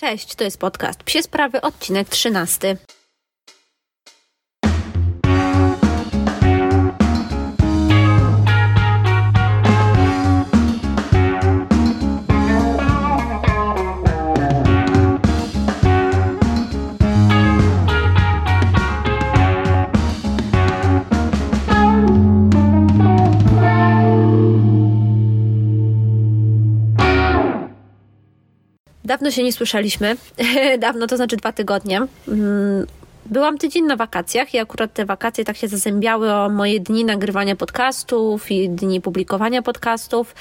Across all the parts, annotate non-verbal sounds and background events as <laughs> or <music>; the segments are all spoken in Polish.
Cześć, to jest podcast Psie Sprawy, odcinek 13. Dawno się nie słyszeliśmy. <laughs> Dawno to znaczy dwa tygodnie. Byłam tydzień na wakacjach i akurat te wakacje tak się zazębiały o moje dni nagrywania podcastów i dni publikowania podcastów.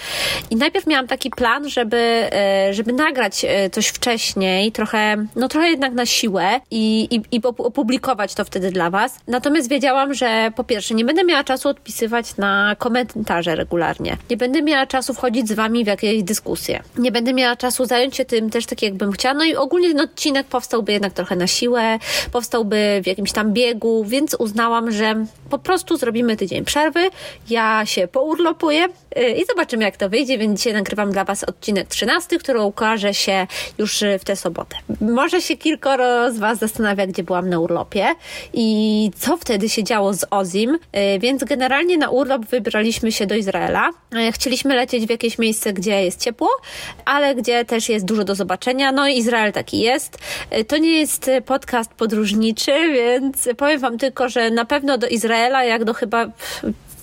I najpierw miałam taki plan, żeby, e, żeby nagrać e, coś wcześniej, trochę, no trochę jednak na siłę i, i, i opublikować to wtedy dla Was. Natomiast wiedziałam, że po pierwsze nie będę miała czasu odpisywać na komentarze regularnie. Nie będę miała czasu wchodzić z Wami w jakieś dyskusje. Nie będę miała czasu zająć się tym też tak, jakbym chciała. No i ogólnie ten odcinek powstałby jednak trochę na siłę, powstałby w jakimś tam biegu, więc uznałam, że po prostu zrobimy tydzień przerwy. Ja się pourlopuję y, i zobaczymy, jak to wyjdzie, więc dzisiaj nagrywam dla Was odcinek 13, który ukaże się już w tę sobotę. Może się kilkoro z Was zastanawia, gdzie byłam na urlopie i co wtedy się działo z Ozim, y, więc generalnie na urlop wybraliśmy się do Izraela. Y, chcieliśmy lecieć w jakieś miejsce, gdzie jest ciepło, ale gdzie też jest dużo do zobaczenia. No i Izrael taki jest. To nie jest podcast podróżniczy, więc powiem Wam tylko, że na pewno do Izraela, jak do chyba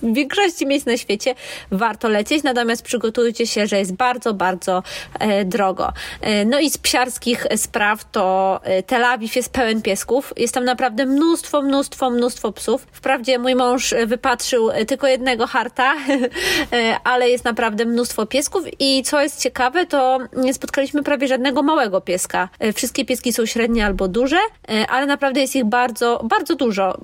w większości miejsc na świecie warto lecieć, natomiast przygotujcie się, że jest bardzo, bardzo e, drogo. E, no i z psiarskich spraw to e, Tel Awiw jest pełen piesków. Jest tam naprawdę mnóstwo, mnóstwo, mnóstwo psów. Wprawdzie mój mąż wypatrzył tylko jednego harta, <laughs> e, ale jest naprawdę mnóstwo piesków i co jest ciekawe, to nie spotkaliśmy prawie żadnego małego pieska. E, wszystkie pieski są średnie albo duże, e, ale naprawdę jest ich bardzo, bardzo dużo.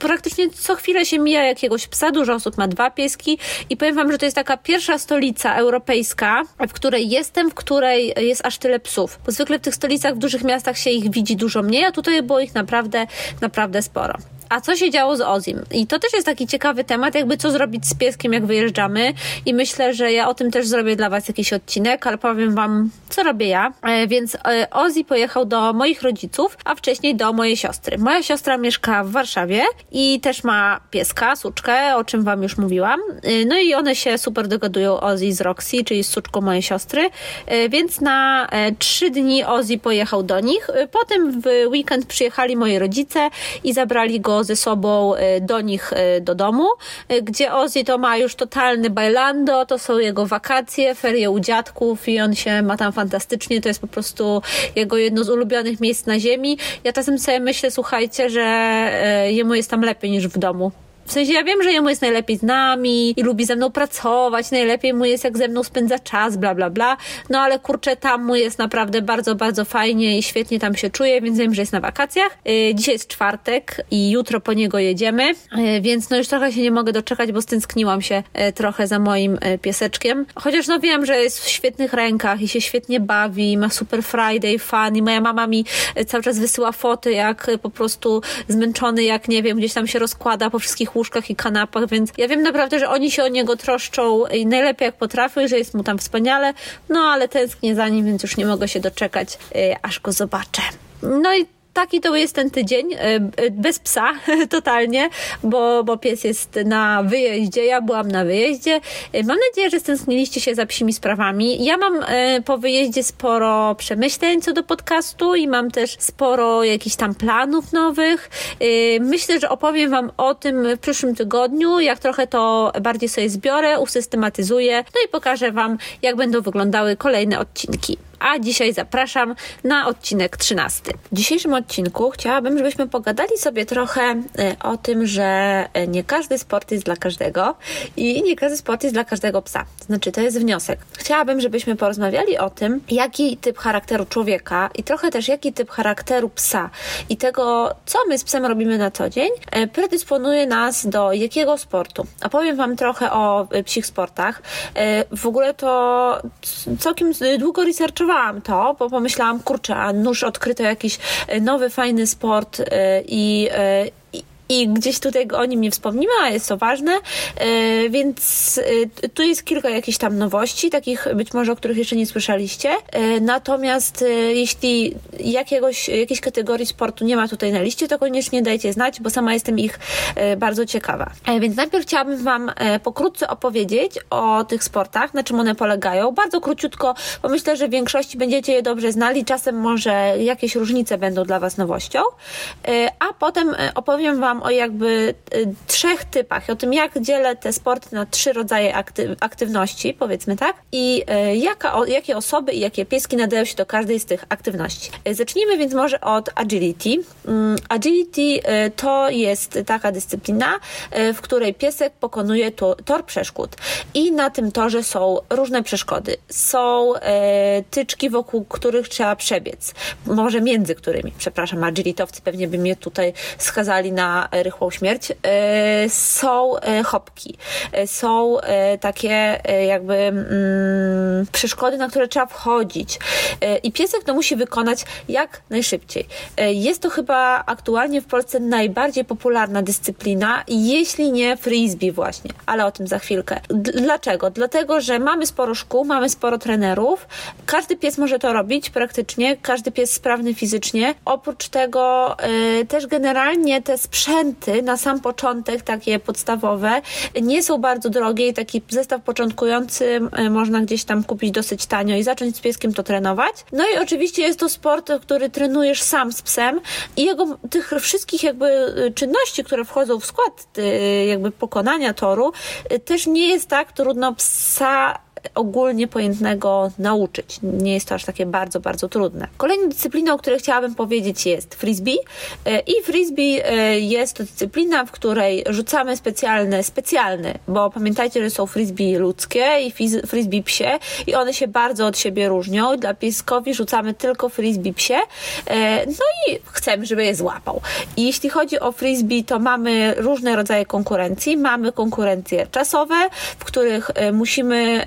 Praktycznie co chwilę się mija jakiegoś psa, dużo osób ma dwa pieski i powiem Wam, że to jest taka pierwsza stolica europejska, w której jestem, w której jest aż tyle psów. Bo zwykle w tych stolicach, w dużych miastach się ich widzi dużo mniej, a tutaj było ich naprawdę, naprawdę sporo. A co się działo z Ozim? I to też jest taki ciekawy temat, jakby co zrobić z pieskiem, jak wyjeżdżamy. I myślę, że ja o tym też zrobię dla Was jakiś odcinek, ale powiem Wam, co robię ja. E, więc e, Ozzy pojechał do moich rodziców, a wcześniej do mojej siostry. Moja siostra mieszka w Warszawie i też ma pieska, suczkę, o czym Wam już mówiłam. E, no i one się super dogadują Ozzy z Roxy, czyli z suczką mojej siostry. Więc na trzy dni Ozzy pojechał do nich. Potem w weekend przyjechali moi rodzice i zabrali go ze sobą y, do nich y, do domu, y, gdzie Ozzy to ma już totalny bailando, to są jego wakacje, ferie u dziadków i on się ma tam fantastycznie, to jest po prostu jego jedno z ulubionych miejsc na ziemi. Ja czasem sobie myślę, słuchajcie, że jemu jest tam lepiej niż w domu. W sensie ja wiem, że jemu jest najlepiej z nami i lubi ze mną pracować, najlepiej mu jest jak ze mną spędza czas, bla bla bla. No ale kurczę, tam mu jest naprawdę bardzo, bardzo fajnie i świetnie tam się czuje, więc wiem, że jest na wakacjach. Yy, dzisiaj jest czwartek i jutro po niego jedziemy, yy, więc no już trochę się nie mogę doczekać, bo stęskniłam się yy, trochę za moim y, pieseczkiem. Chociaż no wiem, że jest w świetnych rękach i się świetnie bawi, ma super Friday, fan i moja mama mi y, cały czas wysyła foty, jak y, po prostu zmęczony, jak nie wiem, gdzieś tam się rozkłada po wszystkich łóżkach i kanapach, więc ja wiem naprawdę, że oni się o niego troszczą i najlepiej jak potrafią, że jest mu tam wspaniale, no ale tęsknię za nim, więc już nie mogę się doczekać, yy, aż go zobaczę. No i taki to jest ten tydzień, e, e, bez psa <laughs> totalnie, bo, bo pies jest na wyjeździe, ja byłam na wyjeździe. E, mam nadzieję, że stęskniliście się za psimi sprawami. Ja mam po wyjeździe sporo przemyśleń co do podcastu i mam też sporo jakichś tam planów nowych. Myślę, że opowiem Wam o tym w przyszłym tygodniu, jak trochę to bardziej sobie zbiorę, usystematyzuję, no i pokażę Wam, jak będą wyglądały kolejne odcinki a dzisiaj zapraszam na odcinek 13. W dzisiejszym odcinku chciałabym, żebyśmy pogadali sobie trochę e, o tym, że e, nie każdy sport jest dla każdego i nie każdy sport jest dla każdego psa. Znaczy, to jest wniosek. Chciałabym, żebyśmy porozmawiali o tym, jaki typ charakteru człowieka i trochę też jaki typ charakteru psa i tego, co my z psem robimy na co dzień, e, predysponuje nas do jakiego sportu. Opowiem Wam trochę o psich sportach. W ogóle to całkiem długo researchowałam to, bo pomyślałam, kurczę, a nóż odkryto jakiś e, nowy, fajny sport e, i, e, i gdzieś tutaj o nim nie wspomnimy, a jest to ważne, więc tu jest kilka jakichś tam nowości, takich być może, o których jeszcze nie słyszeliście. Natomiast jeśli jakiegoś, jakiejś kategorii sportu nie ma tutaj na liście, to koniecznie dajcie znać, bo sama jestem ich bardzo ciekawa. Więc najpierw chciałabym Wam pokrótce opowiedzieć o tych sportach, na czym one polegają. Bardzo króciutko, bo myślę, że w większości będziecie je dobrze znali, czasem może jakieś różnice będą dla Was nowością. A potem opowiem Wam o jakby trzech typach, o tym, jak dzielę te sporty na trzy rodzaje aktywności, powiedzmy tak, i jaka, jakie osoby i jakie pieski nadają się do każdej z tych aktywności. Zacznijmy więc może od agility. Mm, agility to jest taka dyscyplina, w której piesek pokonuje tor przeszkód i na tym torze są różne przeszkody. Są tyczki, wokół których trzeba przebiec, może między którymi, przepraszam, agilitowcy pewnie by mnie tutaj skazali na rychłą śmierć. Są hopki, są takie jakby mm, przeszkody, na które trzeba wchodzić i piesek to musi wykonać jak najszybciej. Jest to chyba aktualnie w Polsce najbardziej popularna dyscyplina, jeśli nie frisbee właśnie, ale o tym za chwilkę. Dlaczego? Dlatego, że mamy sporo szkół, mamy sporo trenerów, każdy pies może to robić praktycznie, każdy pies sprawny fizycznie. Oprócz tego y, też generalnie te sprzęty na sam początek, takie podstawowe, nie są bardzo drogie i taki zestaw początkujący y, można gdzieś tam kupić dosyć tanio i zacząć z pieskiem to trenować. No i oczywiście jest to sport, który trenujesz sam z psem i jego tych wszystkich jakby y, czynności, które wchodzą w skład y, jakby pokonania toru, y, też nie jest tak trudno psa ogólnie pojętnego nauczyć. Nie jest to aż takie bardzo, bardzo trudne. Kolejną dyscypliną, o której chciałabym powiedzieć jest frisbee e, i frisbee e, jest to dyscyplina, w której rzucamy specjalne, specjalne, bo pamiętajcie, że są frisbee ludzkie i frisbee psie i one się bardzo od siebie różnią. Dla pieskowi rzucamy tylko frisbee psie, e, no i chcemy, żeby je złapał. I jeśli chodzi o frisbee, to mamy różne rodzaje konkurencji. Mamy konkurencje czasowe, w których musimy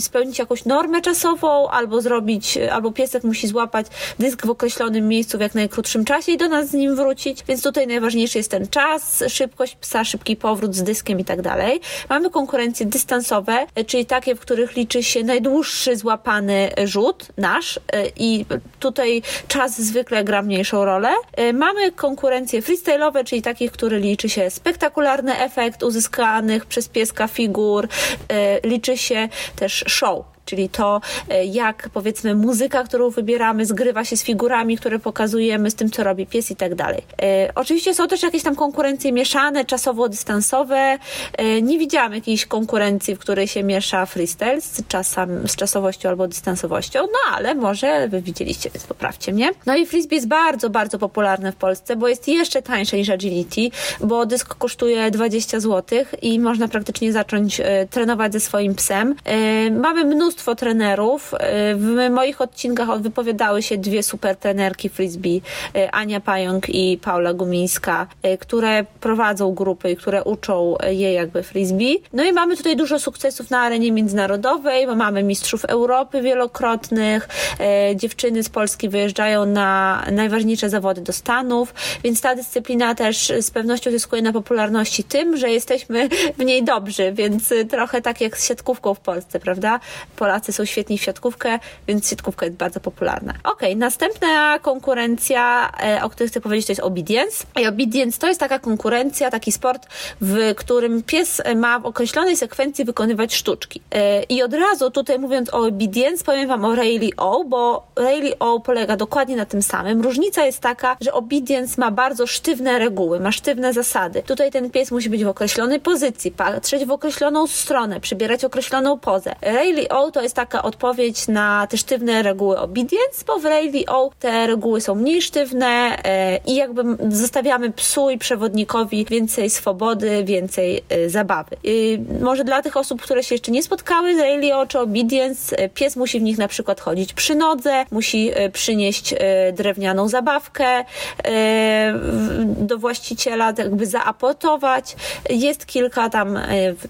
spełnić jakąś normę czasową, albo zrobić, albo piesek musi złapać dysk w określonym miejscu w jak najkrótszym czasie i do nas z nim wrócić. Więc tutaj najważniejszy jest ten czas, szybkość psa, szybki powrót z dyskiem i tak dalej. Mamy konkurencje dystansowe, czyli takie, w których liczy się najdłuższy złapany rzut nasz i tutaj czas zwykle gra mniejszą rolę. Mamy konkurencje freestyle'owe, czyli takich, które liczy się spektakularny efekt uzyskanych przez pieska figur, liczy się też show czyli to, e, jak powiedzmy muzyka, którą wybieramy, zgrywa się z figurami, które pokazujemy, z tym, co robi pies i tak dalej. E, oczywiście są też jakieś tam konkurencje mieszane, czasowo-dystansowe. E, nie widziałam jakiejś konkurencji, w której się miesza freestyle z, czasem, z czasowością albo dystansowością, no ale może wy widzieliście, więc poprawcie mnie. No i frisbee jest bardzo, bardzo popularne w Polsce, bo jest jeszcze tańsze niż agility, bo dysk kosztuje 20 zł i można praktycznie zacząć trenować ze swoim psem. Mamy mnóstwo mnóstwo trenerów. Y, w moich odcinkach wypowiadały się dwie super trenerki frisbee, y, Ania Pająk i Paula Gumińska, y, które prowadzą grupy i które uczą je jakby frisbee. No i mamy tutaj dużo sukcesów na arenie międzynarodowej, bo mamy mistrzów Europy wielokrotnych, dziewczyny z Polski wyjeżdżają na najważniejsze zawody do Stanów, więc ta dyscyplina też z pewnością zyskuje na popularności tym, że jesteśmy w niej dobrzy, więc trochę tak jak z siatkówką w Polsce, prawda? Są świetni w siatkówkę, więc siatkówka jest bardzo popularna. Ok, następna konkurencja, e, o której chcę powiedzieć, to jest obedience. I obedience to jest taka konkurencja, taki sport, w którym pies ma w określonej sekwencji wykonywać sztuczki. E, I od razu tutaj mówiąc o obedience, powiem Wam o Rayleigh O, bo Rayleigh O polega dokładnie na tym samym. Różnica jest taka, że obedience ma bardzo sztywne reguły, ma sztywne zasady. Tutaj ten pies musi być w określonej pozycji, patrzeć w określoną stronę, przybierać określoną pozę. Rayleigh O to jest taka odpowiedź na te sztywne reguły obedience, bo w Rayleigh O te reguły są mniej sztywne e, i jakby zostawiamy psu i przewodnikowi więcej swobody, więcej e, zabawy. może dla tych osób, które się jeszcze nie spotkały z Rayleigh O czy obedience, e, pies musi w nich na przykład chodzić przy nodze, musi przynieść drewnianą zabawkę do właściciela, jakby zaaportować. Jest kilka tam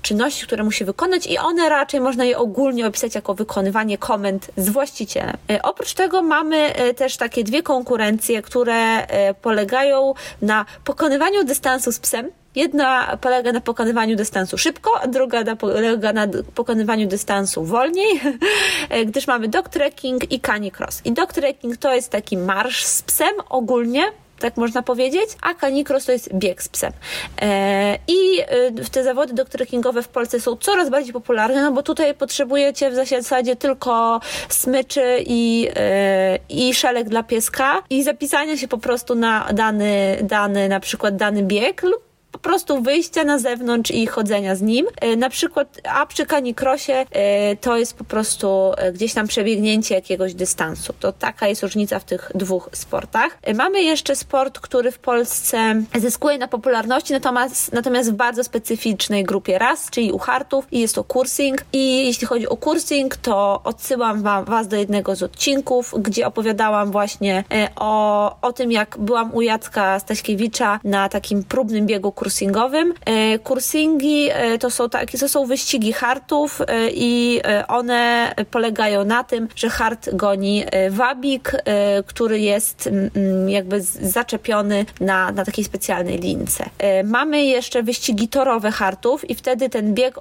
czynności, które musi wykonać i one raczej można je ogólnie opisać rozumieć jako wykonywanie komend z właścicielem. Oprócz tego mamy też takie dwie konkurencje, które polegają na pokonywaniu dystansu z psem, Jedna polega na pokonywaniu dystansu szybko, a druga na, polega na pokonywaniu dystansu wolniej, <laughs> gdyż mamy dog trekking i canicross. I dog trekking to jest taki marsz z psem ogólnie, tak można powiedzieć, a canicross to jest bieg z psem. E, I e, te zawody doktrykingowe w Polsce są coraz bardziej popularne, no bo tutaj potrzebujecie w zasadzie tylko smyczy i, e, i szelek dla pieska i zapisania się po prostu na dany, dany na przykład dany bieg lub po prostu wyjścia na zewnątrz i chodzenia z nim. E, na przykład, a przy kanikrosie e, to jest po prostu e, gdzieś tam przebiegnięcie jakiegoś dystansu. To taka jest różnica w tych dwóch sportach. Mamy jeszcze sport, który w Polsce zyskuje na popularności, natomiast, natomiast w bardzo specyficznej grupie ras, czyli u hartów i jest to kursing. I jeśli chodzi o kursing, to odsyłam wam, was do jednego z odcinków, gdzie opowiadałam właśnie o, o tym, jak byłam u Jacka Staśkiewicza na takim próbnym biegu kursingowym. E, kursingi e, to są takie, to są wyścigi hartów e, i one polegają na tym, że hart goni wabik, który jest jakby zaczepiony na, na takiej specjalnej lince. Mamy jeszcze wyścigi torowe hartów i wtedy ten bieg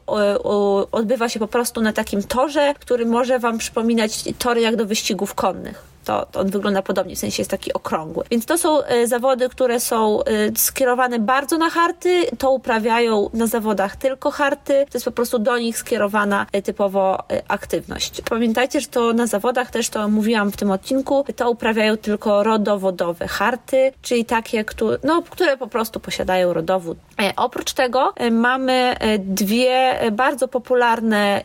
odbywa się po prostu na takim torze, który może Wam przypominać tory jak do wyścigów konnych to, to on wygląda podobnie, w sensie jest taki okrągły. Więc to są e, zawody, które są e, skierowane bardzo na harty, to uprawiają na zawodach tylko harty, to jest po prostu do nich skierowana e, typowo aktywność. Pamiętajcie, że to na zawodach też to mówiłam w tym odcinku, to uprawiają tylko rodowodowe harty, czyli takie, które, no, które po prostu posiadają rodowód. Oprócz tego mamy dwie bardzo popularne,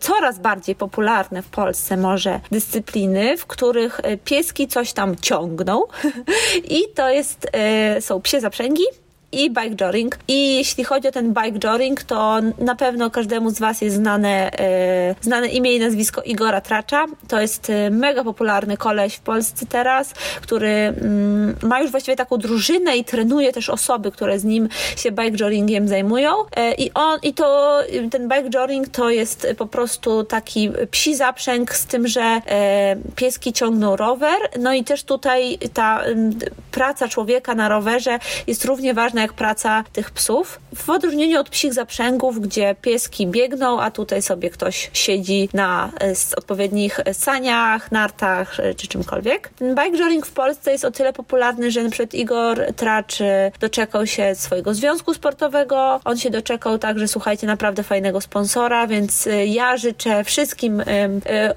coraz bardziej popularne w Polsce może dyscypliny, w których których e, pieski coś tam ciągną. <laughs> I to jest, e, są psie zaprzęgi i bike joring. I jeśli chodzi o ten bike joring, to na pewno każdemu z Was jest znane, e, znane imię i nazwisko Igora Tracza. To jest e, mega popularny koleś w Polsce teraz, który mm, ma już właściwie taką drużynę i trenuje też osoby, które z nim się bike joringiem zajmują. E, I on, i to, ten bike joring to jest po prostu taki psi zaprzęg z tym, że pieski ciągną rower. No i też tutaj ta praca człowieka na rowerze jest równie ważna jak praca tych psów. W odróżnieniu od psich zaprzęgów, gdzie pieski biegną, a tutaj sobie ktoś siedzi na e, odpowiednich saniach, nartach e, czy czymkolwiek. Bike joring w Polsce jest o tyle popularny, że przykład Igor Tracz e, doczekał się swojego związku sportowego. On się doczekał także, słuchajcie, naprawdę fajnego sponsora, więc ja życzę wszystkim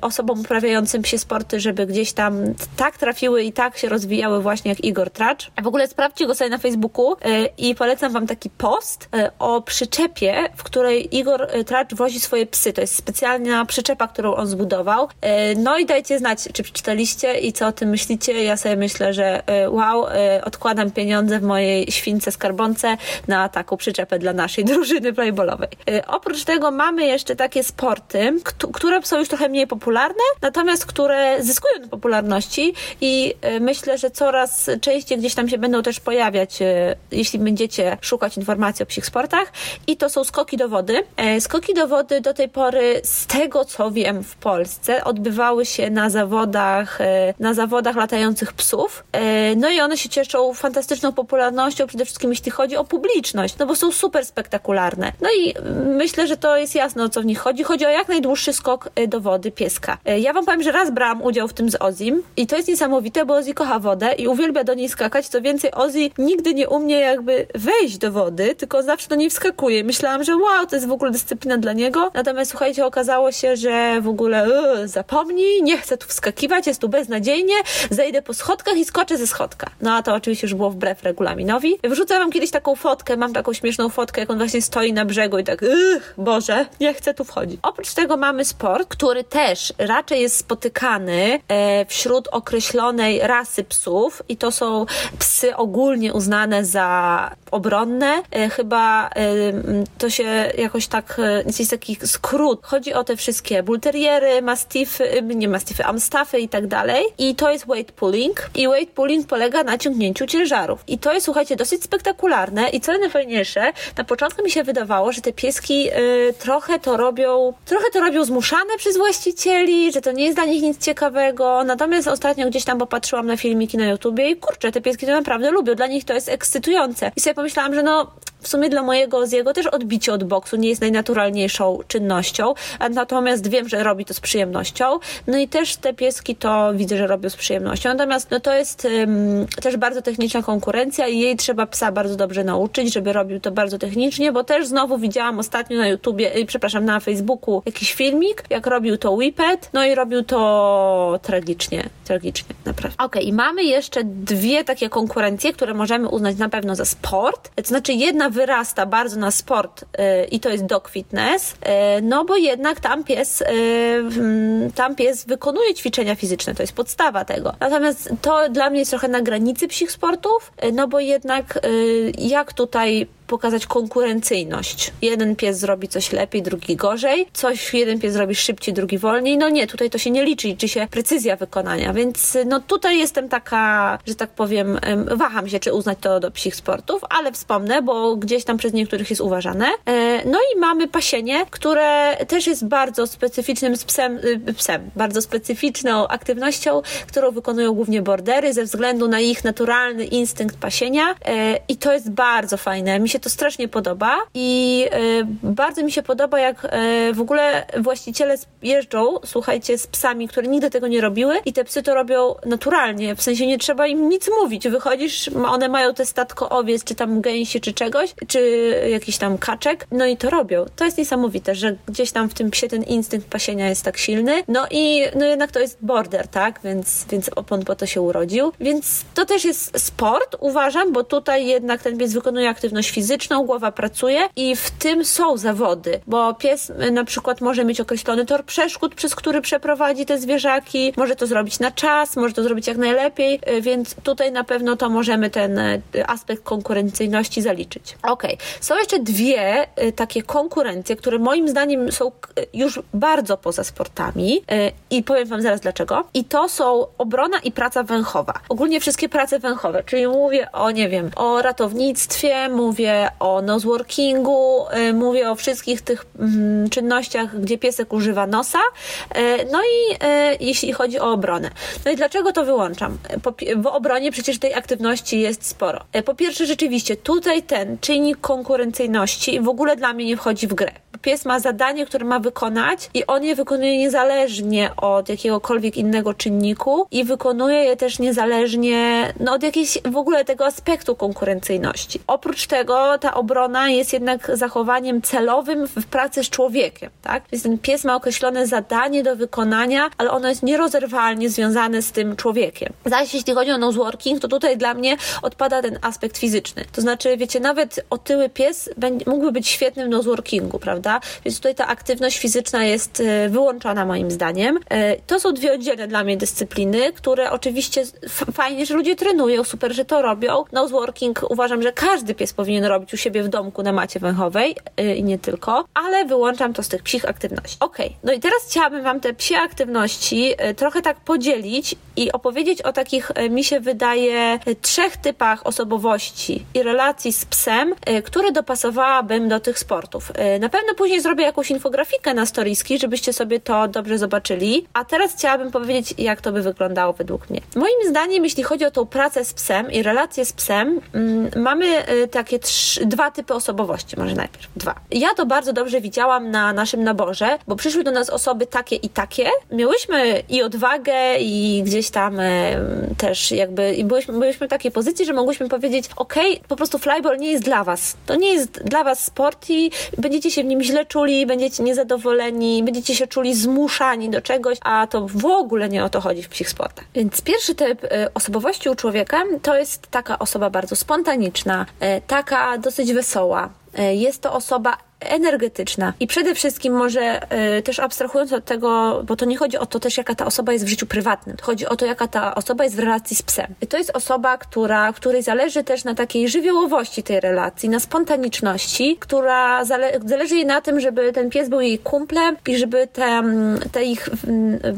osobom uprawiającym psie sporty, żeby gdzieś tam tak trafiły i tak się rozwijały właśnie jak Igor Tracz. W ogóle sprawdźcie go sobie na Facebooku i polecam Wam taki post e, o przyczepie, w której Igor e, Tracz wozi swoje psy. To jest specjalna przyczepa, którą on zbudował. E, no i dajcie znać, czy przeczytaliście i co o tym myślicie. Ja sobie myślę, że wow, odkładam pieniądze w mojej śwince skarbonce na taką przyczepę dla naszej <laughs> drużyny playballowej. Oprócz tego mamy jeszcze takie sporty, które są już trochę mniej popularne, natomiast które zyskują na popularności i myślę, że coraz częściej gdzieś tam się będą też pojawiać, jeśli będziecie szukać informacji o psich sportach i to są skoki do wody. E, skoki do wody do tej pory, z tego co wiem w Polsce, odbywały się na zawodach, e, na zawodach latających psów. E, no i one się cieszą fantastyczną popularnością, przede wszystkim jeśli chodzi o publiczność, no bo są super spektakularne. No i myślę, że to jest jasne o co w nich chodzi. Chodzi o jak najdłuższy skok do wody pieska. Ja wam powiem, że raz brałam udział w tym z Ozim i to jest niesamowite, bo Ozzy kocha wodę i uwielbia do niej skakać. Co więcej, Ozzy nigdy nie umie jakby wejść do wody, tylko zawsze do niej wskakuje. Myślałam, że wow, to jest w ogóle dyscyplina dla niego. Natomiast słuchajcie, okazało się, że w ogóle yy, zapomnij, nie chcę tu wskakiwać, jest tu beznadziejnie, zejdę po schodkach i skoczę ze schodka. No a to oczywiście już było wbrew regulaminowi. Wrzucę wam kiedyś taką fotkę, mam taką śmieszną fotkę, jak on właśnie stoi na brzegu i tak, yy, Boże, nie chcę tu wchodzić. Oprócz tego mamy sport, który też raczej jest spotykany e, wśród określonej rasy psów i to są psy ogólnie uznane za obronne, e, chyba to się jakoś tak, jest taki skrót. Chodzi o te wszystkie bulteriery, mastify, nie mastify, amstaffy i tak dalej. I to jest weight pulling. I weight pulling polega na ciągnięciu ciężarów. I to jest, słuchajcie, dosyć spektakularne i co najfajniejsze, na początku mi się wydawało, że te pieski y, trochę to robią, trochę to robią zmuszane przez właścicieli, że to nie jest dla nich nic ciekawego. Natomiast ostatnio gdzieś tam popatrzyłam na filmiki na YouTubie i kurczę, te pieski to naprawdę lubią. Dla nich to jest ekscytujące. I sobie pomyślałam, że no w sumie dla mojego Oziego też odbicie od boksu nie jest najnaturalniejszą czynnością, natomiast wiem, że robi to z przyjemnością. No i też te pieski to widzę, że robią z przyjemnością. Natomiast no to jest um, też bardzo techniczna konkurencja i jej trzeba psa bardzo dobrze nauczyć, żeby robił to bardzo technicznie, bo też znowu widziałam ostatnio na YouTubie, y, przepraszam, na Facebooku jakiś filmik, jak robił to Whippet, no i robił to tragicznie, tragicznie, naprawdę. Okej, okay, mamy jeszcze dwie takie konkurencje, które możemy uznać na pewno za sport. To znaczy jedna wyrasta bardzo na sport yy, i to jest dog fitness, yy, no bo jednak tam pies, yy, tam pies wykonuje ćwiczenia fizyczne, to jest podstawa tego. Natomiast to dla mnie jest trochę na granicy psich sportów, y, no bo jednak y, jak tutaj pokazać konkurencyjność. Jeden pies zrobi coś lepiej, drugi gorzej, coś jeden pies zrobi szybciej, drugi wolniej. No nie, tutaj to się nie liczy, liczy się precyzja wykonania, więc no tutaj jestem taka, że tak powiem, waham się, czy uznać to do psich sportów, ale wspomnę, bo gdzieś tam przez niektórych jest uważane. E, no i mamy pasienie, które też jest bardzo specyficznym z psem, y, psem, bardzo specyficzną aktywnością, którą wykonują głównie bordery ze względu na ich naturalny instynkt pasienia e, i to jest bardzo fajne. Mi się to strasznie podoba i e, bardzo mi się podoba, jak e, w ogóle właściciele jeżdżą, słuchajcie, z psami, które nigdy tego nie robiły i te psy to robią naturalnie, w sensie nie trzeba im nic mówić. Wychodzisz, one mają te statko owiec, czy tam gęsi, czy czegoś, czy jakiś tam kaczek, no i to robią. To jest niesamowite, że gdzieś tam w tym psie ten instynkt pasienia jest tak silny. No i no jednak to jest border, tak? Więc, więc on po to się urodził. Więc to też jest sport, uważam, bo tutaj jednak ten pies wykonuje aktywność fizyczną, fizyczną, głowa pracuje i w tym są zawody, bo pies y, na przykład może mieć określony tor przeszkód, przez który przeprowadzi te zwierzaki, może to zrobić na czas, może to zrobić jak najlepiej, y, więc tutaj na pewno to możemy ten y, aspekt konkurencyjności zaliczyć. Ok, są jeszcze dwie takie konkurencje, które moim zdaniem są już bardzo poza sportami i powiem Wam zaraz dlaczego. I to są obrona i praca węchowa. Ogólnie wszystkie prace węchowe, czyli mówię o, nie wiem, o ratownictwie, mówię o noseworkingu, y, mówię o wszystkich tych mm, czynnościach, gdzie piesek używa nosa, y, no i y, jeśli chodzi o obronę. No i dlaczego to wyłączam? W obronie przecież tej aktywności jest sporo. Po pierwsze, rzeczywiście, tutaj ten czynnik konkurencyjności w ogóle dla mnie nie wchodzi w grę. Pies ma zadanie, które ma wykonać i on je wykonuje niezależnie od jakiegokolwiek innego czynniku i wykonuje je też niezależnie no, od jakiegoś w ogóle tego aspektu konkurencyjności. Oprócz tego ta obrona jest jednak zachowaniem celowym w pracy z człowiekiem, tak? Więc ten pies ma określone zadanie do wykonania, ale ono jest nierozerwalnie związane z tym człowiekiem. Zaś jeśli chodzi o noseworking, to tutaj dla mnie odpada ten aspekt fizyczny. To znaczy, wiecie, nawet otyły pies mógłby być świetnym noseworkingu, prawda? Więc tutaj ta aktywność fizyczna jest e, wyłączona moim zdaniem. E, to są dwie oddzielne dla mnie dyscypliny, które oczywiście fajnie, że ludzie trenują, super, że to robią. Noseworking uważam, że każdy pies powinien robić u siebie w domku na macie węchowej yy, i nie tylko, ale wyłączam to z tych psich aktywności. Ok, no i teraz chciałabym Wam te psie aktywności trochę tak podzielić i opowiedzieć o takich, mi się wydaje, trzech typach osobowości i relacji z psem, które dopasowałabym do tych sportów. Na pewno później zrobię jakąś infografikę na storiski, żebyście sobie to dobrze zobaczyli, a teraz chciałabym powiedzieć, jak to by wyglądało według mnie. Moim zdaniem, jeśli chodzi o tą pracę z psem i relacje z psem, mm, mamy takie trzy dwa typy osobowości, może najpierw dwa. Ja to bardzo dobrze widziałam na naszym naborze, bo przyszły do nas osoby takie i takie. Miałyśmy i odwagę, i gdzieś tam e, też jakby, i byłyśmy, byłyśmy w takiej pozycji, że mogłyśmy powiedzieć, ok, po prostu flyball nie jest dla was. To nie jest dla was sport i będziecie się w nim źle czuli, będziecie niezadowoleni, będziecie się czuli zmuszani do czegoś, a to w ogóle nie o to chodzi w psich sportach. Więc pierwszy typ e, osobowości u człowieka to jest taka osoba bardzo spontaniczna, e, taka dosyć wesoła. E, jest to osoba energetyczna. I przede wszystkim może też abstrahując od tego, bo to nie chodzi o to też, jaka ta osoba jest w życiu prywatnym. Chodzi o to, jaka ta osoba jest w relacji z psem. I to jest osoba, która, której zależy też na takiej żywiołowości tej relacji, na spontaniczności, która zale zależy jej na tym, żeby ten pies był jej kumplem i żeby te, te ich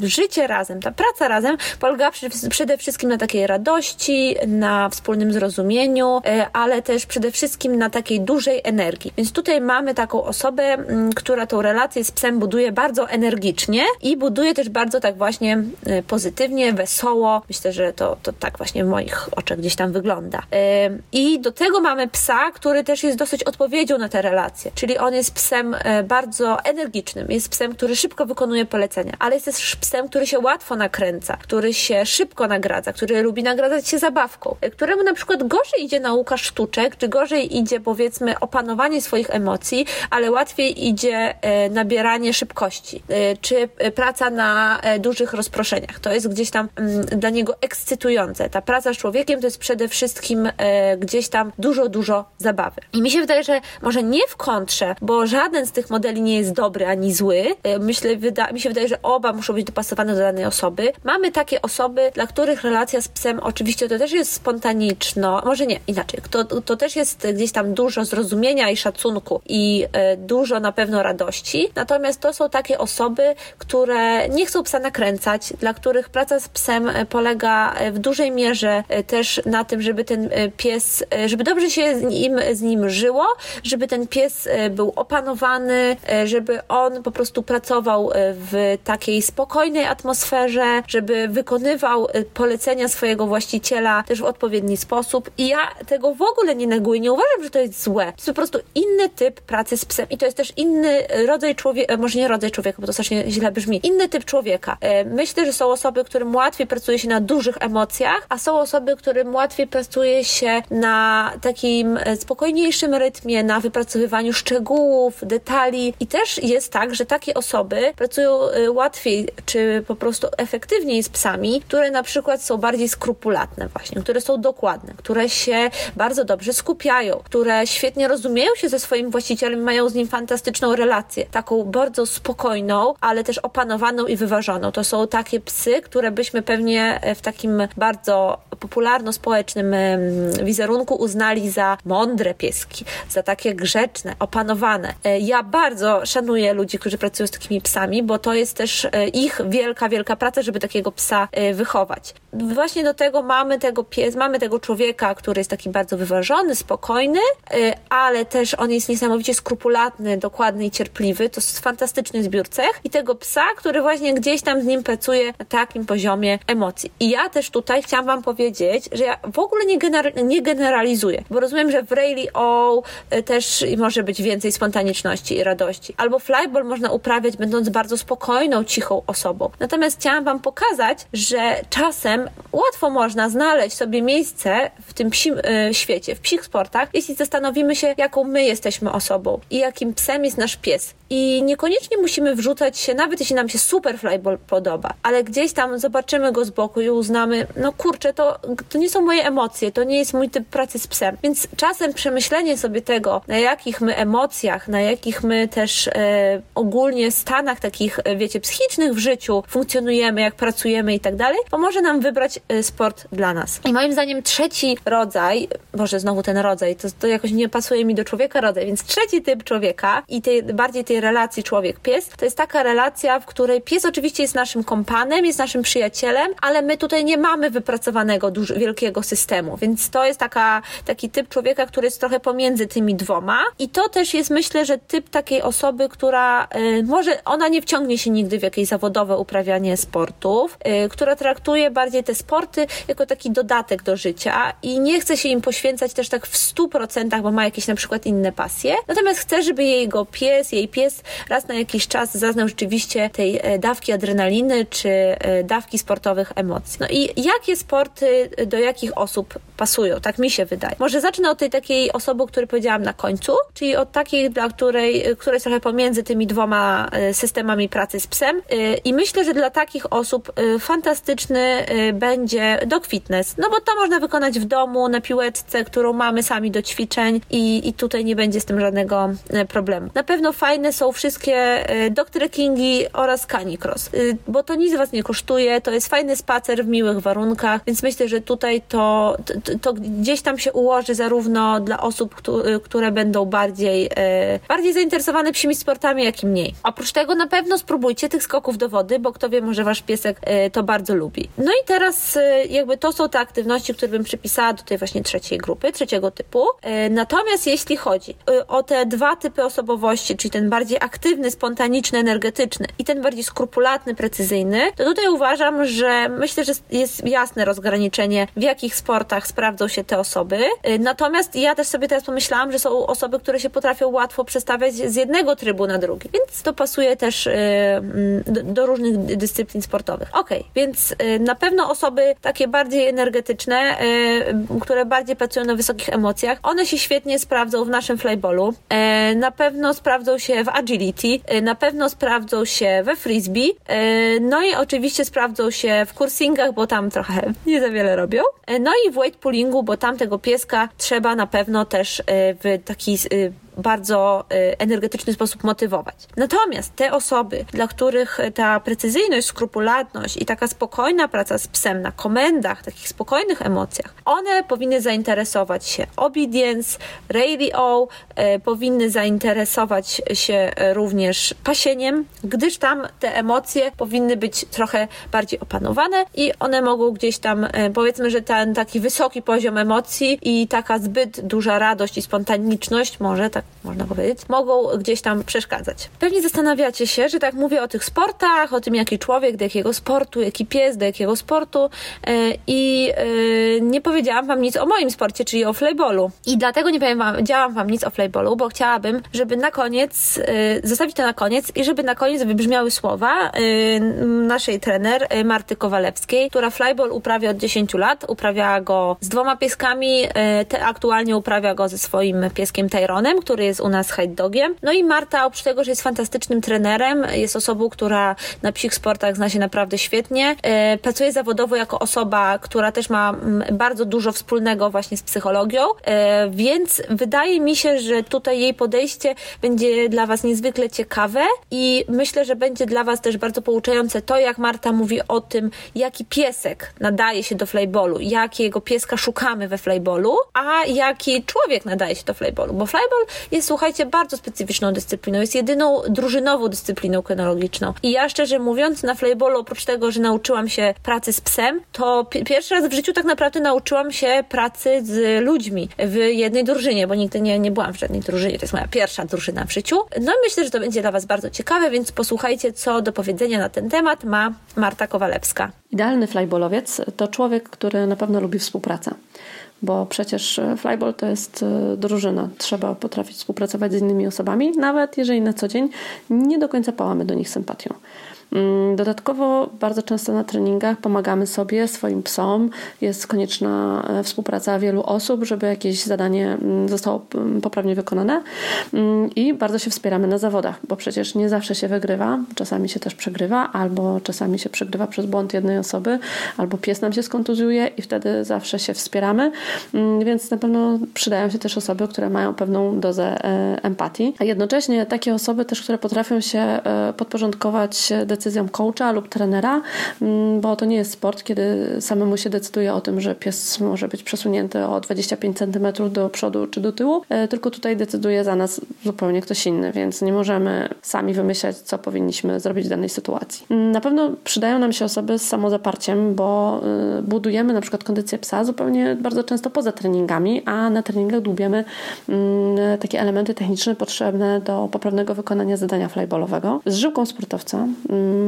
życie razem, ta praca razem polega przede wszystkim na takiej radości, na wspólnym zrozumieniu, e, ale też przede wszystkim na takiej dużej energii. Więc tutaj mamy taką osobę, która tą relację z psem buduje bardzo energicznie i buduje też bardzo tak właśnie e, pozytywnie, wesoło. Myślę, że to, to tak właśnie w moich oczach gdzieś tam wygląda. E, I do tego mamy psa, który też jest dosyć odpowiedzią na te relacje, czyli on jest psem bardzo energicznym, jest psem, który szybko wykonuje polecenia, ale jest też psem, który się łatwo nakręca, który się szybko nagradza, który lubi nagradzać się zabawką, któremu na przykład gorzej idzie nauka sztuczek, czy gorzej idzie powiedzmy opanowanie swoich emocji, ale łatwiej idzie e, nabieranie szybkości, e, czy praca na e, dużych rozproszeniach. To jest gdzieś tam mm, dla niego ekscytujące. Ta praca z człowiekiem to jest przede wszystkim gdzieś tam dużo, dużo zabawy. I mi się wydaje, że może nie w kontrze, bo żaden z tych modeli nie jest dobry ani zły. Myślę, wyda mi się wydaje, że oba muszą być dopasowane do danej osoby. Mamy takie osoby, dla których relacja z psem oczywiście to też jest spontaniczno, może nie, inaczej, to, to też jest gdzieś tam dużo zrozumienia i szacunku i e, dużo na pewno radości, natomiast to są takie osoby, które nie chcą psa nakręcać, dla których praca z psem e, polega e, w dużej mierze też na tym, żeby ten pies, żeby dobrze się z nim, z nim żyło, żeby ten pies był opanowany, żeby on po prostu pracował w takiej spokojnej atmosferze, żeby wykonywał polecenia swojego właściciela też w odpowiedni sposób. I ja tego w ogóle nie neguję, nie uważam, że to jest złe. To jest po prostu inny typ pracy z psem. I to jest też inny rodzaj człowieka, e, może nie rodzaj człowieka, bo to strasznie źle brzmi, inny typ człowieka. E, myślę, że są osoby, którym łatwiej pracuje się na dużych emocjach, a są osoby, którym łatwiej pracuje się na takim e, spokojniejszym rytmie, na wypracowywaniu szczegółów, detali. I też jest tak, że takie osoby pracują łatwiej, czy po prostu efektywniej z psami, które na przykład są bardziej skrupulatne właśnie, które są dokładne, które się bardzo dobrze skupiają, które świetnie rozumieją się ze swoim właścicielem, mają z nim fantastyczną relację, taką bardzo spokojną, ale też opanowaną i wyważoną. To są takie psy, które byśmy pewnie w takim bardzo popularno-społecznym wizerunku uznali za mądre pieski, za takie grzeczne, opanowane. E, ja bardzo szanuję ludzi, którzy pracują z takimi psami, bo to jest też e, ich wielka, wielka praca, żeby takiego psa e, wychować. Właśnie do tego mamy tego pies, mamy tego człowieka, który jest taki bardzo wyważony, spokojny, ale też on jest niesamowicie skrupulatny, dokładny i cierpliwy. To jest fantastyczny zbiór cech. I tego psa, który właśnie gdzieś tam z nim pracuje na takim poziomie emocji. I ja też tutaj chciałam Wam powiedzieć, że ja w ogóle nie, gener nie generalizuję, bo rozumiem, że w Rayleigh O y, też może być więcej spontaniczności i radości. Albo flyball można uprawiać będąc bardzo spokojną, cichą osobą. Natomiast chciałam Wam pokazać, że czasem łatwo można znaleźć sobie miejsce w tym psim y, świecie, w psich sportach, jeśli zastanowimy się, jaką my jesteśmy osobą i jakim psem jest nasz pies. I niekoniecznie musimy wrzucać się, nawet jeśli nam się super flyball podoba, ale gdzieś tam zobaczymy go z boku i uznamy, no kurczę, to, to nie są moje emocje, to nie jest mój typ pracy z psem. Więc czasem przemyślenie sobie tego, na jakich my emocjach, na jakich my też e, ogólnie stanach takich, e, wiecie, psychicznych w życiu funkcjonujemy, jak pracujemy i tak dalej, pomoże nam wybrać e, sport dla nas. I moim zdaniem trzeci rodzaj, może znowu ten rodzaj, to, to jakoś nie pasuje mi do człowieka rodzaj, więc trzeci typ człowieka i tej, bardziej tej relacji człowiek-pies, to jest taka relacja, w której pies oczywiście jest naszym kompanem, jest naszym przyjacielem, ale my tutaj nie mamy wypracowanego duży, wielkiego systemu, więc to jest taka, taki typ człowieka, który jest trochę pomiędzy tymi dwoma. I to też jest myślę, że typ takiej osoby, która y, może, ona nie wciągnie się nigdy w jakieś zawodowe uprawianie sportów, y, która traktuje bardziej te sporty jako taki dodatek do życia i nie chce się im poświęcać też tak w stu procentach, bo ma jakieś na przykład inne pasje, natomiast chce, żeby jego pies, jej pies pies raz na jakiś czas zaznał rzeczywiście tej dawki adrenaliny czy dawki sportowych emocji. No i jakie sporty do jakich osób pasują? Tak mi się wydaje. Może zacznę od tej takiej osoby, o której powiedziałam na końcu, czyli od takiej, dla której, która jest trochę pomiędzy tymi dwoma systemami pracy z psem i myślę, że dla takich osób fantastyczny będzie dog fitness, no bo to można wykonać w domu, na piłeczce, którą mamy sami do ćwiczeń i, i tutaj nie będzie z tym żadnego e, problemu. Na pewno fajne są wszystkie e, dog trekkingi oraz canicross, y, bo to nic Was nie kosztuje, to jest fajny spacer w miłych warunkach, więc myślę, że tutaj to, to, to gdzieś tam się ułoży zarówno dla osób, y, które będą bardziej, e, bardziej zainteresowane psimi sportami, jak i mniej. Oprócz tego na pewno spróbujcie tych skoków do wody, bo kto wie, może Wasz piesek to bardzo lubi. No i teraz jakby to są te aktywności, które bym przypisała do tej właśnie trzeciej grupy, trzeciego typu. E, natomiast jeśli chodzi e, o te dwa typy osobowości, czyli ten bardziej aktywny, spontaniczny, energetyczny i ten bardziej skrupulatny, precyzyjny, to tutaj uważam, że myślę, że jest jasne rozgraniczenie, w jakich sportach sprawdzą się te osoby. E, natomiast ja też sobie teraz pomyślałam, że są osoby, które się potrafią łatwo przestawiać z jednego trybu na drugi, więc to pasuje też do, do różnych dyscyplin sportowych. Ok, więc na pewno osoby takie bardziej energetyczne, które bardziej pracują na wysokich emocjach. One się świetnie sprawdzą w naszym flyballu. E, na pewno sprawdzą się w agility, e, na pewno sprawdzą się we frisbee, e, no i oczywiście sprawdzą się w kursingach, bo tam trochę <laughs> nie za wiele robią. No i w weight pullingu, bo tam tego pieska trzeba na pewno też w taki bardzo y, energetyczny sposób motywować. Natomiast te osoby, dla których ta precyzyjność, skrupulatność i taka spokojna praca z psem na komendach, takich spokojnych emocjach, one powinny zainteresować się obedience, radio, y, powinny zainteresować się również pasieniem, gdyż tam te emocje powinny być trochę bardziej opanowane i one mogą gdzieś tam, y, powiedzmy, że ten taki wysoki poziom emocji i taka zbyt duża radość i spontaniczność może tak można powiedzieć, mogą gdzieś tam przeszkadzać. Pewnie zastanawiacie się, że tak mówię o tych sportach, o tym, jaki człowiek, do jakiego sportu, jaki pies, do jakiego sportu e, i e, nie powiedziałam wam nic o moim sporcie, czyli o flyballu. I dlatego nie powiedziałam wam nic o flyballu, bo chciałabym, żeby na koniec, e, zostawić to na koniec i żeby na koniec wybrzmiały słowa naszej trener Marty Kowalewskiej, która flyball uprawia od 10 lat, uprawia go z dwoma pieskami, aktualnie uprawia go ze swoim pieskiem Tyronem, który jest u nas high dogiem. No i Marta, oprócz tego, że jest fantastycznym trenerem, jest osobą, która na psich sportach zna się naprawdę świetnie. E, pracuje zawodowo jako osoba, która też ma mm, bardzo dużo wspólnego właśnie z psychologią, e, więc wydaje mi się, że tutaj jej podejście będzie dla Was niezwykle ciekawe i myślę, że będzie dla Was też bardzo pouczające to, jak Marta mówi o tym, jaki piesek nadaje się do flyballu, jakiego pieska szukamy we flyballu, a jaki człowiek nadaje się do flyballu, bo flyball jest, słuchajcie, bardzo specyficzną dyscypliną. Jest jedyną drużynową dyscypliną kynologiczną. I ja szczerze mówiąc, na flyballu, oprócz tego, że nauczyłam się pracy z psem, to pierwszy raz w życiu tak naprawdę nauczyłam się pracy z ludźmi w jednej drużynie, bo nigdy nie, nie byłam w żadnej drużynie. To jest moja pierwsza drużyna w życiu. No i myślę, że to będzie dla Was bardzo ciekawe, więc posłuchajcie, co do powiedzenia na ten temat ma Marta Kowalewska. Idealny flyballowiec to człowiek, który na pewno lubi współpracę bo przecież e, flyball to jest e, drużyna. Trzeba potrafić współpracować z innymi osobami, nawet jeżeli na co dzień nie do końca pałamy do nich sympatią. Mm, dodatkowo bardzo często na treningach pomagamy sobie, swoim psom. Jest konieczna e, współpraca wielu osób, żeby jakieś zadanie mm, zostało mm, poprawnie wykonane. I bardzo się wspieramy na zawodach, bo przecież nie zawsze się wygrywa, czasami się też przegrywa, albo czasami się przegrywa przez błąd jednej osoby, albo pies nam się skontuzuje i wtedy zawsze się wspieramy, więc na pewno przydają się też osoby, które mają pewną dozę e, empatii, a jednocześnie takie osoby też, które potrafią się e, podporządkować decyzją coacha lub trenera, mm, bo to nie jest sport, kiedy samemu się decyduje o tym, że pies może być przesunięty o 25 cm do przodu czy do tyłu, e, tylko tutaj decyduje za nas zupełnie ktoś inny, więc nie możemy sami wymyślać, co powinniśmy zrobić w danej sytuacji. Mm, na pewno przydają nam się osoby z samozaparciem, bo e, budujemy na przykład kondycję psa zupełnie bardzo często poza treningami, a na treningach dłubiemy mm, takie elementy techniczne potrzebne do poprawnego wykonania zadania flyballowego. Z żyłką sportowca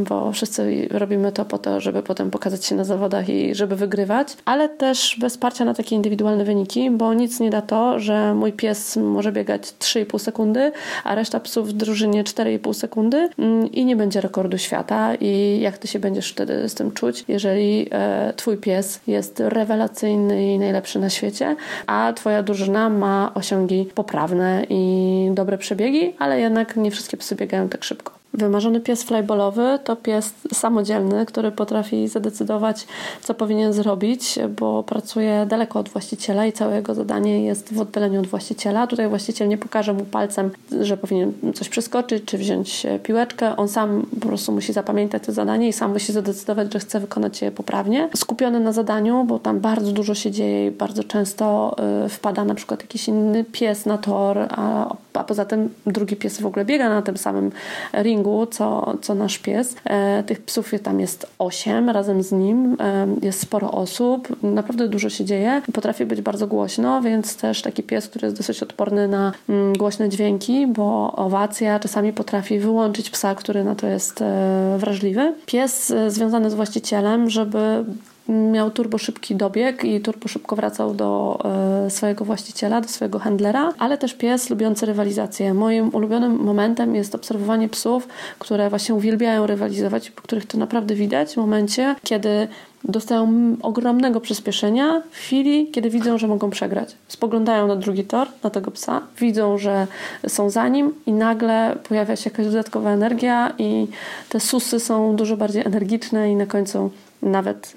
bo wszyscy robimy to po to, żeby potem pokazać się na zawodach i żeby wygrywać, ale też bez parcia na takie indywidualne wyniki, bo nic nie da to, że mój pies może biegać 3,5 sekundy, a reszta psów w drużynie 4,5 sekundy mm, i nie będzie rekordu świata i jak ty się będziesz wtedy z tym czuć, jeżeli e, twój pies jest rewelacyjny i najlepszy na świecie, a twoja drużyna ma osiągi poprawne i dobre przebiegi, ale jednak nie wszystkie psy biegają tak szybko. Wymarzony pies flyballowy to pies samodzielny, który potrafi zadecydować, co powinien zrobić, bo pracuje daleko od właściciela i całe jego zadanie jest w oddaleniu od właściciela. Tutaj właściciel nie pokaże mu palcem, że powinien coś przeskoczyć czy wziąć piłeczkę. On sam po prostu musi zapamiętać to zadanie i sam musi zadecydować, że chce wykonać je poprawnie. Skupiony na zadaniu, bo tam bardzo dużo się dzieje i bardzo często y, wpada na przykład jakiś inny pies na tor, a, a poza tym drugi pies w ogóle biega na tym samym ringu co, co nasz pies. E, tych psów tam jest osiem razem z nim. E, jest sporo osób. Naprawdę dużo się dzieje. Potrafi być bardzo głośno, więc też taki pies, który jest dosyć odporny na mm, głośne dźwięki, bo owacja czasami potrafi wyłączyć psa, który na to jest e, wrażliwy. Pies związany z właścicielem, żeby miał turbo szybki dobieg i turbo szybko wracał do e, swojego właściciela, do swojego handlera, ale też pies lubiący rywalizację. Moim ulubionym momentem jest obserwowanie psów, które właśnie uwielbiają rywalizować, po których to naprawdę widać w momencie, kiedy dostają ogromnego przyspieszenia w chwili, kiedy widzą, że mogą przegrać. Spoglądają na drugi tor, na tego psa, widzą, że są za nim i nagle pojawia się jakaś dodatkowa energia i te susy są dużo bardziej energiczne i na końcu nawet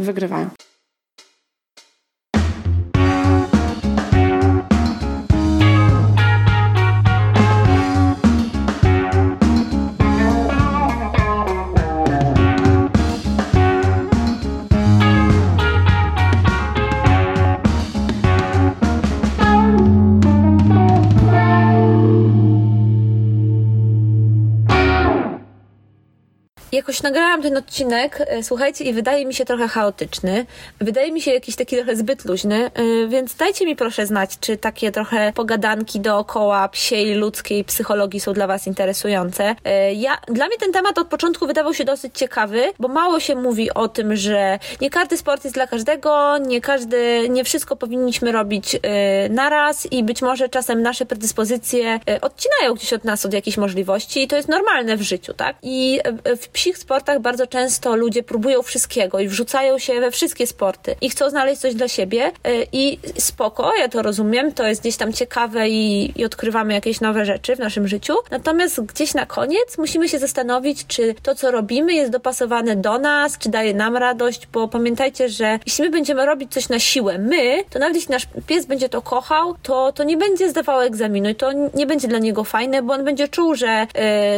y, wygrywają. Jakoś nagrałam ten odcinek, e, słuchajcie, i wydaje mi się trochę chaotyczny. Wydaje mi się jakiś taki trochę zbyt luźny, e, więc dajcie mi proszę znać, czy takie trochę pogadanki dookoła psiej, ludzkiej psychologii są dla Was interesujące. E, ja, dla mnie ten temat od początku wydawał się dosyć ciekawy, bo mało się mówi o tym, że nie każdy sport jest dla każdego, nie każdy, nie wszystko powinniśmy robić naraz i być może czasem nasze predyspozycje odcinają gdzieś od nas od jakichś możliwości i to jest normalne w życiu, tak? I w psich sportach bardzo często ludzie próbują wszystkiego i wrzucają się we wszystkie sporty i chcą znaleźć coś dla siebie e, i spoko, ja to rozumiem, to jest gdzieś tam ciekawe i, i odkrywamy jakieś nowe rzeczy w naszym życiu. Natomiast gdzieś na koniec musimy się zastanowić, czy to, co robimy, jest dopasowane do nas, czy daje nam radość, bo pamiętajcie, że jeśli my będziemy robić coś na siłę, my, to nawet jeśli nasz pies będzie to kochał, to, to nie będzie zdawał egzaminu i to nie będzie dla niego fajne, bo on będzie czuł, że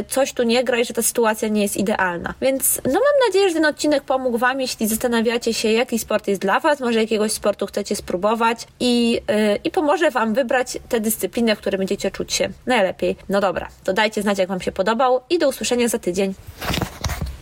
y, coś tu nie gra i że ta sytuacja nie jest idealna. Więc no mam nadzieję, że ten odcinek pomógł Wam, jeśli zastanawiacie się, jaki sport jest dla Was, może jakiegoś sportu chcecie spróbować i, yy, i pomoże Wam wybrać tę dyscyplinę, w której będziecie czuć się najlepiej. No dobra, to dajcie znać, jak Wam się podobał i do usłyszenia za tydzień.